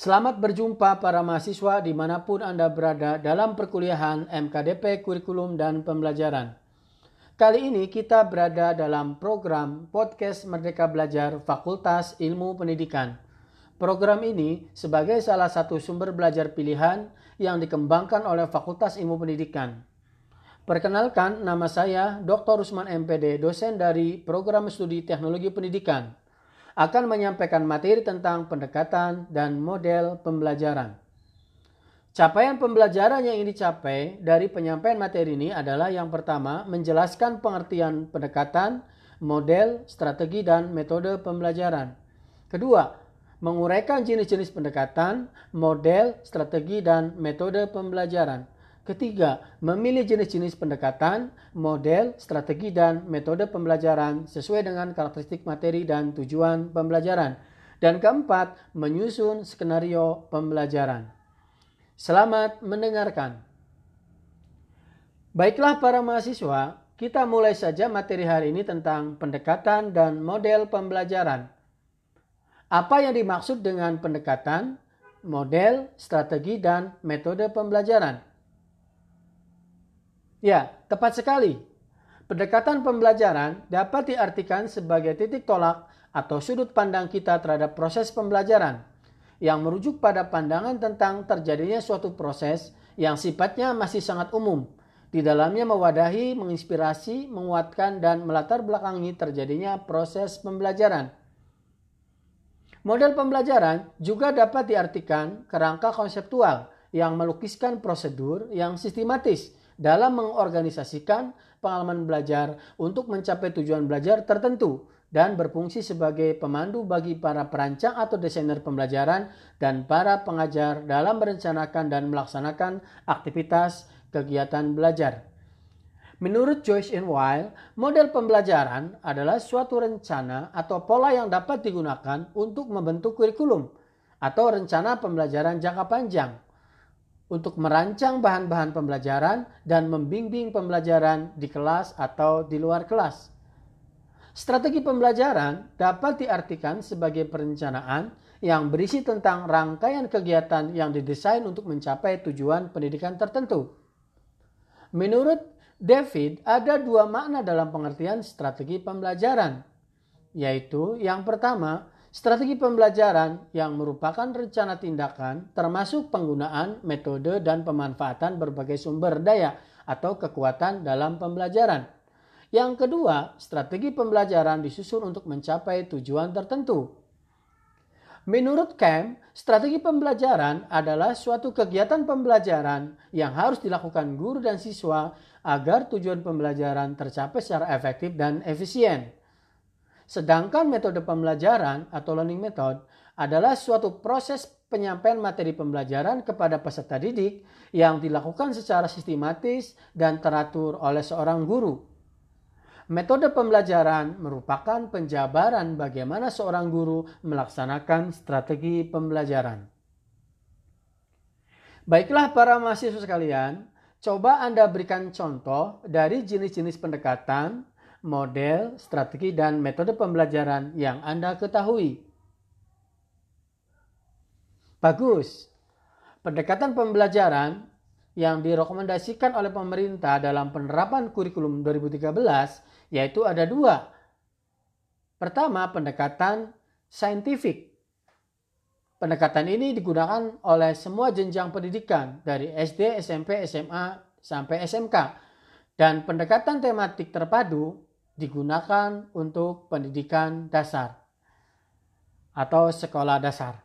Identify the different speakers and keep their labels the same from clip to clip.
Speaker 1: Selamat berjumpa para mahasiswa di mana pun Anda berada dalam perkuliahan MKDP Kurikulum dan Pembelajaran. Kali ini kita berada dalam program Podcast Merdeka Belajar Fakultas Ilmu Pendidikan. Program ini sebagai salah satu sumber belajar pilihan yang dikembangkan oleh Fakultas Ilmu Pendidikan. Perkenalkan, nama saya Dr. Usman MPD, dosen dari Program Studi Teknologi Pendidikan akan menyampaikan materi tentang pendekatan dan model pembelajaran. Capaian pembelajaran yang ingin dicapai dari penyampaian materi ini adalah yang pertama, menjelaskan pengertian pendekatan, model, strategi, dan metode pembelajaran. Kedua, menguraikan jenis-jenis pendekatan, model, strategi, dan metode pembelajaran. Ketiga, memilih jenis-jenis pendekatan, model, strategi, dan metode pembelajaran sesuai dengan karakteristik materi dan tujuan pembelajaran. Dan keempat, menyusun skenario pembelajaran. Selamat mendengarkan. Baiklah para mahasiswa, kita mulai saja materi hari ini tentang pendekatan dan model pembelajaran. Apa yang dimaksud dengan pendekatan, model, strategi, dan metode pembelajaran? Ya, tepat sekali. Pendekatan pembelajaran dapat diartikan sebagai titik tolak atau sudut pandang kita terhadap proses pembelajaran yang merujuk pada pandangan tentang terjadinya suatu proses yang sifatnya masih sangat umum. Di dalamnya mewadahi, menginspirasi, menguatkan, dan melatar belakangi terjadinya proses pembelajaran. Model pembelajaran juga dapat diartikan kerangka konseptual yang melukiskan prosedur yang sistematis dalam mengorganisasikan pengalaman belajar untuk mencapai tujuan belajar tertentu dan berfungsi sebagai pemandu bagi para perancang atau desainer pembelajaran dan para pengajar dalam merencanakan dan melaksanakan aktivitas kegiatan belajar. Menurut Joyce and Weil, model pembelajaran adalah suatu rencana atau pola yang dapat digunakan untuk membentuk kurikulum atau rencana pembelajaran jangka panjang untuk merancang bahan-bahan pembelajaran dan membimbing pembelajaran di kelas atau di luar kelas. Strategi pembelajaran dapat diartikan sebagai perencanaan yang berisi tentang rangkaian kegiatan yang didesain untuk mencapai tujuan pendidikan tertentu. Menurut David, ada dua makna dalam pengertian strategi pembelajaran, yaitu yang pertama, Strategi pembelajaran yang merupakan rencana tindakan termasuk penggunaan metode dan pemanfaatan berbagai sumber daya atau kekuatan dalam pembelajaran. Yang kedua, strategi pembelajaran disusun untuk mencapai tujuan tertentu. Menurut Kemp, strategi pembelajaran adalah suatu kegiatan pembelajaran yang harus dilakukan guru dan siswa agar tujuan pembelajaran tercapai secara efektif dan efisien. Sedangkan metode pembelajaran atau learning method adalah suatu proses penyampaian materi pembelajaran kepada peserta didik yang dilakukan secara sistematis dan teratur oleh seorang guru. Metode pembelajaran merupakan penjabaran bagaimana seorang guru melaksanakan strategi pembelajaran. Baiklah para mahasiswa sekalian, coba Anda berikan contoh dari jenis-jenis pendekatan model, strategi, dan metode pembelajaran yang Anda ketahui. Bagus. Pendekatan pembelajaran yang direkomendasikan oleh pemerintah dalam penerapan kurikulum 2013 yaitu ada dua. Pertama, pendekatan saintifik. Pendekatan ini digunakan oleh semua jenjang pendidikan dari SD, SMP, SMA, sampai SMK. Dan pendekatan tematik terpadu digunakan untuk pendidikan dasar atau sekolah dasar.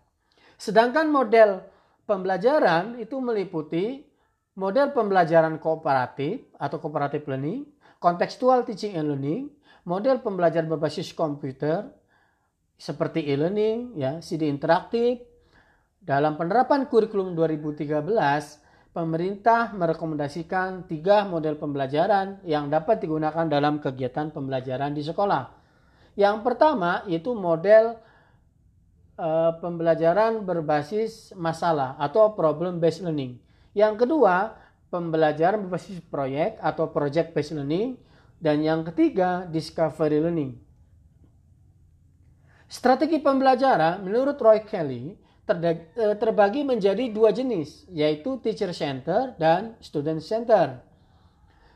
Speaker 1: Sedangkan model pembelajaran itu meliputi model pembelajaran kooperatif atau cooperative learning, contextual teaching and learning, model pembelajaran berbasis komputer seperti e-learning, ya, CD interaktif. Dalam penerapan kurikulum 2013, pemerintah merekomendasikan tiga model pembelajaran yang dapat digunakan dalam kegiatan pembelajaran di sekolah. Yang pertama yaitu model e, pembelajaran berbasis masalah atau problem based learning. Yang kedua, pembelajaran berbasis proyek atau project based learning dan yang ketiga discovery learning. Strategi pembelajaran menurut Roy Kelly terbagi menjadi dua jenis, yaitu teacher center dan student center.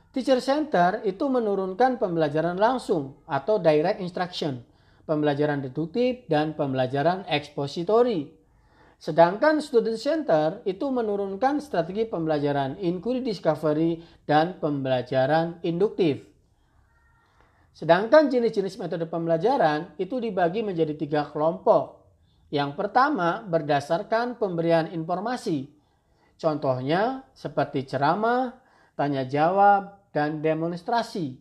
Speaker 1: Teacher center itu menurunkan pembelajaran langsung atau direct instruction, pembelajaran deduktif dan pembelajaran ekspositori. Sedangkan student center itu menurunkan strategi pembelajaran inquiry discovery dan pembelajaran induktif. Sedangkan jenis-jenis metode pembelajaran itu dibagi menjadi tiga kelompok. Yang pertama berdasarkan pemberian informasi. Contohnya seperti ceramah, tanya jawab, dan demonstrasi.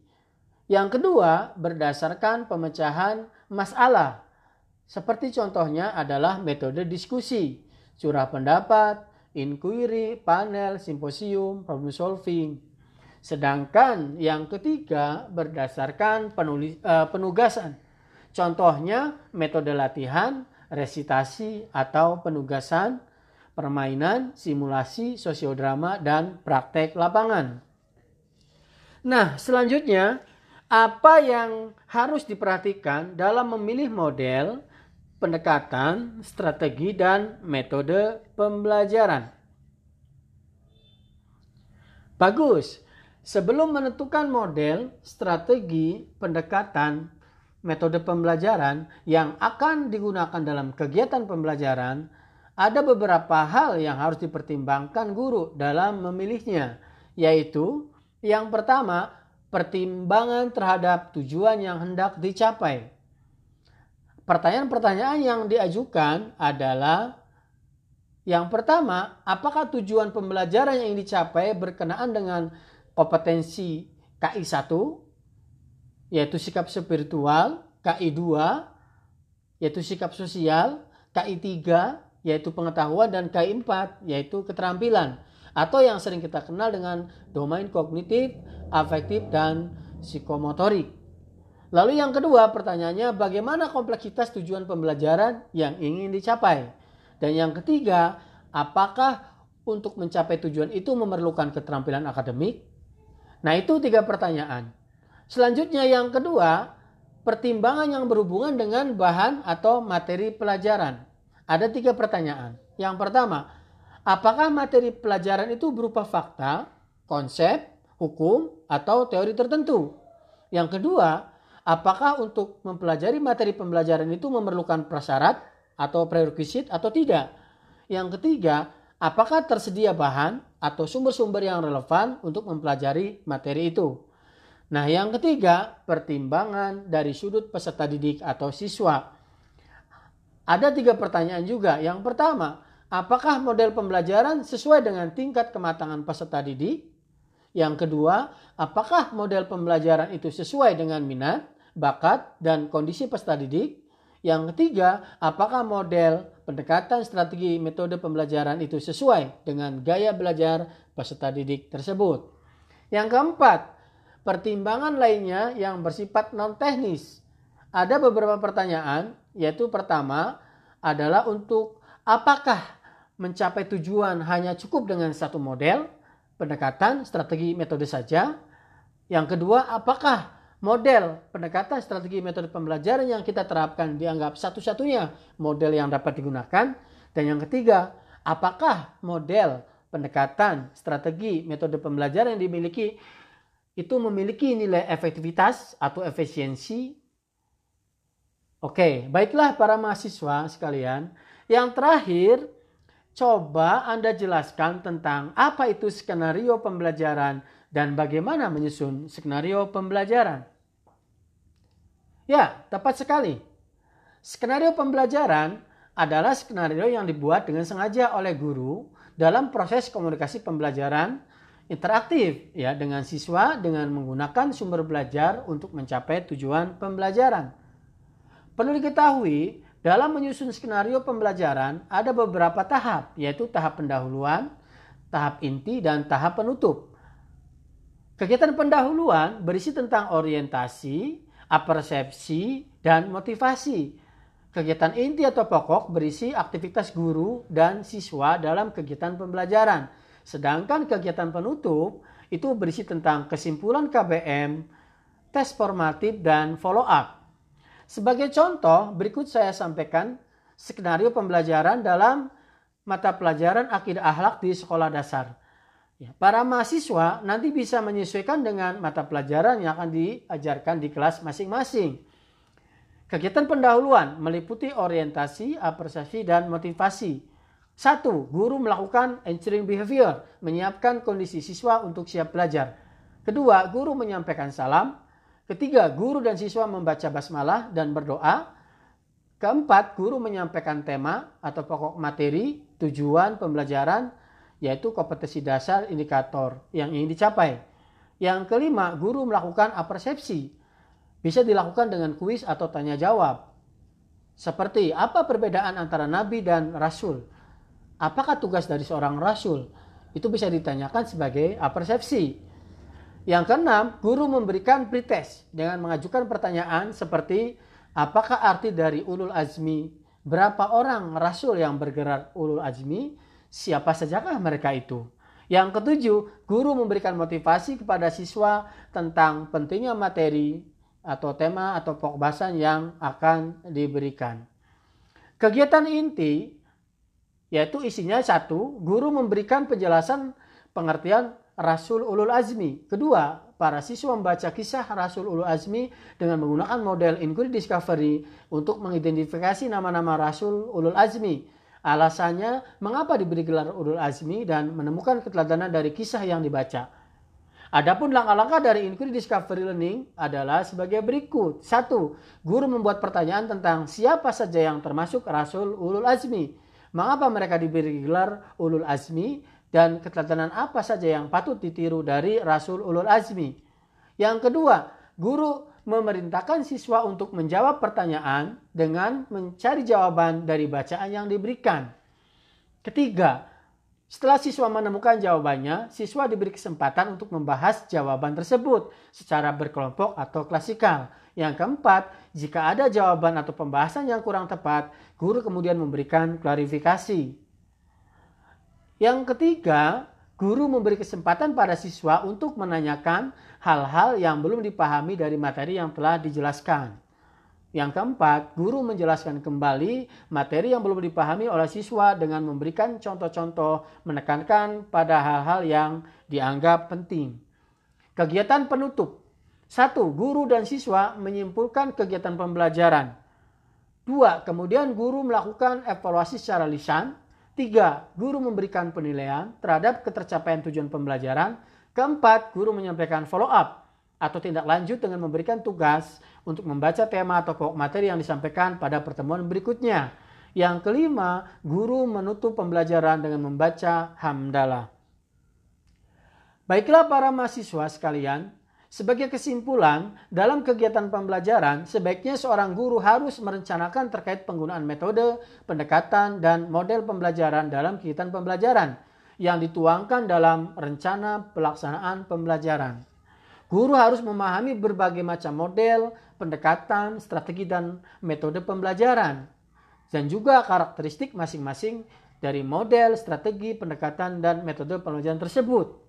Speaker 1: Yang kedua berdasarkan pemecahan masalah. Seperti contohnya adalah metode diskusi, curah pendapat, inquiry, panel, simposium, problem solving. Sedangkan yang ketiga berdasarkan penulis, uh, penugasan. Contohnya metode latihan, resitasi atau penugasan, permainan, simulasi, sosiodrama, dan praktek lapangan. Nah, selanjutnya apa yang harus diperhatikan dalam memilih model, pendekatan, strategi, dan metode pembelajaran? Bagus. Sebelum menentukan model, strategi, pendekatan, metode pembelajaran yang akan digunakan dalam kegiatan pembelajaran, ada beberapa hal yang harus dipertimbangkan guru dalam memilihnya, yaitu yang pertama, pertimbangan terhadap tujuan yang hendak dicapai. Pertanyaan-pertanyaan yang diajukan adalah yang pertama, apakah tujuan pembelajaran yang dicapai berkenaan dengan kompetensi KI 1 yaitu sikap spiritual, KI 2 yaitu sikap sosial, KI 3 yaitu pengetahuan dan KI 4 yaitu keterampilan atau yang sering kita kenal dengan domain kognitif, afektif dan psikomotorik. Lalu yang kedua pertanyaannya bagaimana kompleksitas tujuan pembelajaran yang ingin dicapai? Dan yang ketiga, apakah untuk mencapai tujuan itu memerlukan keterampilan akademik, Nah itu tiga pertanyaan. Selanjutnya yang kedua, pertimbangan yang berhubungan dengan bahan atau materi pelajaran. Ada tiga pertanyaan. Yang pertama, apakah materi pelajaran itu berupa fakta, konsep, hukum, atau teori tertentu? Yang kedua, apakah untuk mempelajari materi pembelajaran itu memerlukan prasyarat atau prerequisite atau tidak? Yang ketiga, apakah tersedia bahan atau sumber-sumber yang relevan untuk mempelajari materi itu. Nah, yang ketiga, pertimbangan dari sudut peserta didik atau siswa. Ada tiga pertanyaan juga. Yang pertama, apakah model pembelajaran sesuai dengan tingkat kematangan peserta didik? Yang kedua, apakah model pembelajaran itu sesuai dengan minat, bakat, dan kondisi peserta didik? Yang ketiga, apakah model pendekatan strategi metode pembelajaran itu sesuai dengan gaya belajar peserta didik tersebut? Yang keempat, pertimbangan lainnya yang bersifat non-teknis. Ada beberapa pertanyaan, yaitu pertama adalah untuk apakah mencapai tujuan hanya cukup dengan satu model, pendekatan, strategi, metode saja? Yang kedua, apakah model pendekatan strategi metode pembelajaran yang kita terapkan dianggap satu-satunya model yang dapat digunakan. Dan yang ketiga, apakah model pendekatan strategi metode pembelajaran yang dimiliki itu memiliki nilai efektivitas atau efisiensi? Oke, baiklah para mahasiswa sekalian. Yang terakhir, coba Anda jelaskan tentang apa itu skenario pembelajaran dan bagaimana menyusun skenario pembelajaran. Ya, tepat sekali. Skenario pembelajaran adalah skenario yang dibuat dengan sengaja oleh guru dalam proses komunikasi pembelajaran interaktif ya dengan siswa dengan menggunakan sumber belajar untuk mencapai tujuan pembelajaran. Perlu diketahui, dalam menyusun skenario pembelajaran ada beberapa tahap, yaitu tahap pendahuluan, tahap inti, dan tahap penutup. Kegiatan pendahuluan berisi tentang orientasi, apersepsi, dan motivasi. Kegiatan inti atau pokok berisi aktivitas guru dan siswa dalam kegiatan pembelajaran. Sedangkan kegiatan penutup itu berisi tentang kesimpulan KBM, tes formatif, dan follow up. Sebagai contoh, berikut saya sampaikan skenario pembelajaran dalam mata pelajaran akidah akhlak di sekolah dasar. Ya, para mahasiswa nanti bisa menyesuaikan dengan mata pelajaran yang akan diajarkan di kelas masing-masing. Kegiatan pendahuluan meliputi orientasi, apresiasi, dan motivasi. Satu, guru melakukan ensuring behavior, menyiapkan kondisi siswa untuk siap belajar. Kedua, guru menyampaikan salam. Ketiga, guru dan siswa membaca basmalah dan berdoa. Keempat, guru menyampaikan tema atau pokok materi, tujuan pembelajaran, yaitu kompetensi dasar indikator yang ingin dicapai. Yang kelima, guru melakukan apersepsi. Bisa dilakukan dengan kuis atau tanya jawab. Seperti apa perbedaan antara nabi dan rasul? Apakah tugas dari seorang rasul? Itu bisa ditanyakan sebagai apersepsi. Yang keenam, guru memberikan pretest dengan mengajukan pertanyaan seperti apakah arti dari ulul azmi? Berapa orang rasul yang bergerak ulul azmi? siapa sajakah mereka itu? Yang ketujuh, guru memberikan motivasi kepada siswa tentang pentingnya materi atau tema atau pokok bahasan yang akan diberikan. Kegiatan inti yaitu isinya satu, guru memberikan penjelasan pengertian Rasul Ulul Azmi. Kedua, para siswa membaca kisah Rasul Ulul Azmi dengan menggunakan model Inquiry Discovery untuk mengidentifikasi nama-nama Rasul Ulul Azmi Alasannya, mengapa diberi gelar Ulul Azmi dan menemukan keteladanan dari kisah yang dibaca. Adapun langkah-langkah dari Inquiry Discovery Learning adalah sebagai berikut. Satu, guru membuat pertanyaan tentang siapa saja yang termasuk Rasul Ulul Azmi. Mengapa mereka diberi gelar Ulul Azmi dan keteladanan apa saja yang patut ditiru dari Rasul Ulul Azmi. Yang kedua, guru memerintahkan siswa untuk menjawab pertanyaan dengan mencari jawaban dari bacaan yang diberikan. Ketiga, setelah siswa menemukan jawabannya, siswa diberi kesempatan untuk membahas jawaban tersebut secara berkelompok atau klasikal. Yang keempat, jika ada jawaban atau pembahasan yang kurang tepat, guru kemudian memberikan klarifikasi. Yang ketiga, guru memberi kesempatan pada siswa untuk menanyakan hal-hal yang belum dipahami dari materi yang telah dijelaskan. Yang keempat, guru menjelaskan kembali materi yang belum dipahami oleh siswa dengan memberikan contoh-contoh menekankan pada hal-hal yang dianggap penting. Kegiatan penutup. Satu, guru dan siswa menyimpulkan kegiatan pembelajaran. Dua, kemudian guru melakukan evaluasi secara lisan Tiga, guru memberikan penilaian terhadap ketercapaian tujuan pembelajaran. Keempat, guru menyampaikan follow up atau tindak lanjut dengan memberikan tugas untuk membaca tema atau pokok materi yang disampaikan pada pertemuan berikutnya. Yang kelima, guru menutup pembelajaran dengan membaca hamdalah. Baiklah para mahasiswa sekalian, sebagai kesimpulan, dalam kegiatan pembelajaran, sebaiknya seorang guru harus merencanakan terkait penggunaan metode, pendekatan, dan model pembelajaran dalam kegiatan pembelajaran yang dituangkan dalam rencana pelaksanaan pembelajaran. Guru harus memahami berbagai macam model, pendekatan, strategi, dan metode pembelajaran, dan juga karakteristik masing-masing dari model, strategi, pendekatan, dan metode pembelajaran tersebut.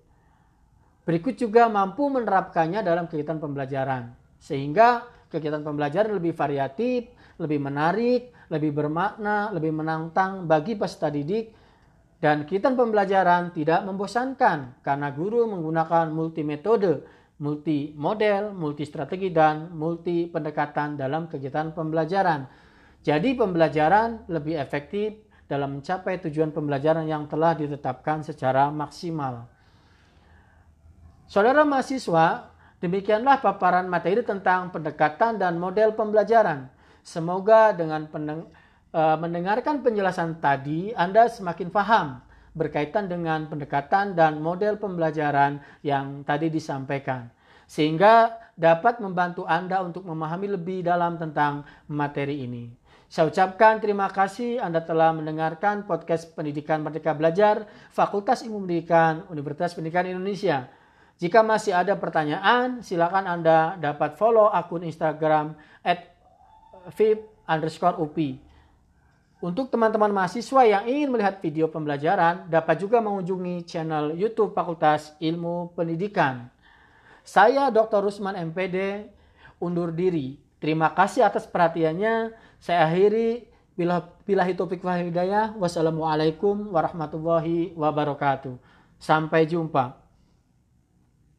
Speaker 1: Berikut juga mampu menerapkannya dalam kegiatan pembelajaran. Sehingga kegiatan pembelajaran lebih variatif, lebih menarik, lebih bermakna, lebih menantang bagi peserta didik dan kegiatan pembelajaran tidak membosankan karena guru menggunakan multi metode, multi model, multi strategi dan multi pendekatan dalam kegiatan pembelajaran. Jadi pembelajaran lebih efektif dalam mencapai tujuan pembelajaran yang telah ditetapkan secara maksimal. Saudara mahasiswa, demikianlah paparan materi tentang pendekatan dan model pembelajaran. Semoga dengan pendeng uh, mendengarkan penjelasan tadi Anda semakin paham berkaitan dengan pendekatan dan model pembelajaran yang tadi disampaikan. Sehingga dapat membantu Anda untuk memahami lebih dalam tentang materi ini. Saya ucapkan terima kasih Anda telah mendengarkan podcast Pendidikan Merdeka Belajar Fakultas Ilmu Pendidikan Universitas Pendidikan Indonesia. Jika masih ada pertanyaan, silakan Anda dapat follow akun Instagram at underscore UPI. Untuk teman-teman mahasiswa yang ingin melihat video pembelajaran, dapat juga mengunjungi channel YouTube Fakultas Ilmu Pendidikan. Saya Dr. Rusman MPD, undur diri. Terima kasih atas perhatiannya. Saya akhiri Bilahi topik wa hidayah. Wassalamualaikum warahmatullahi wabarakatuh. Sampai jumpa.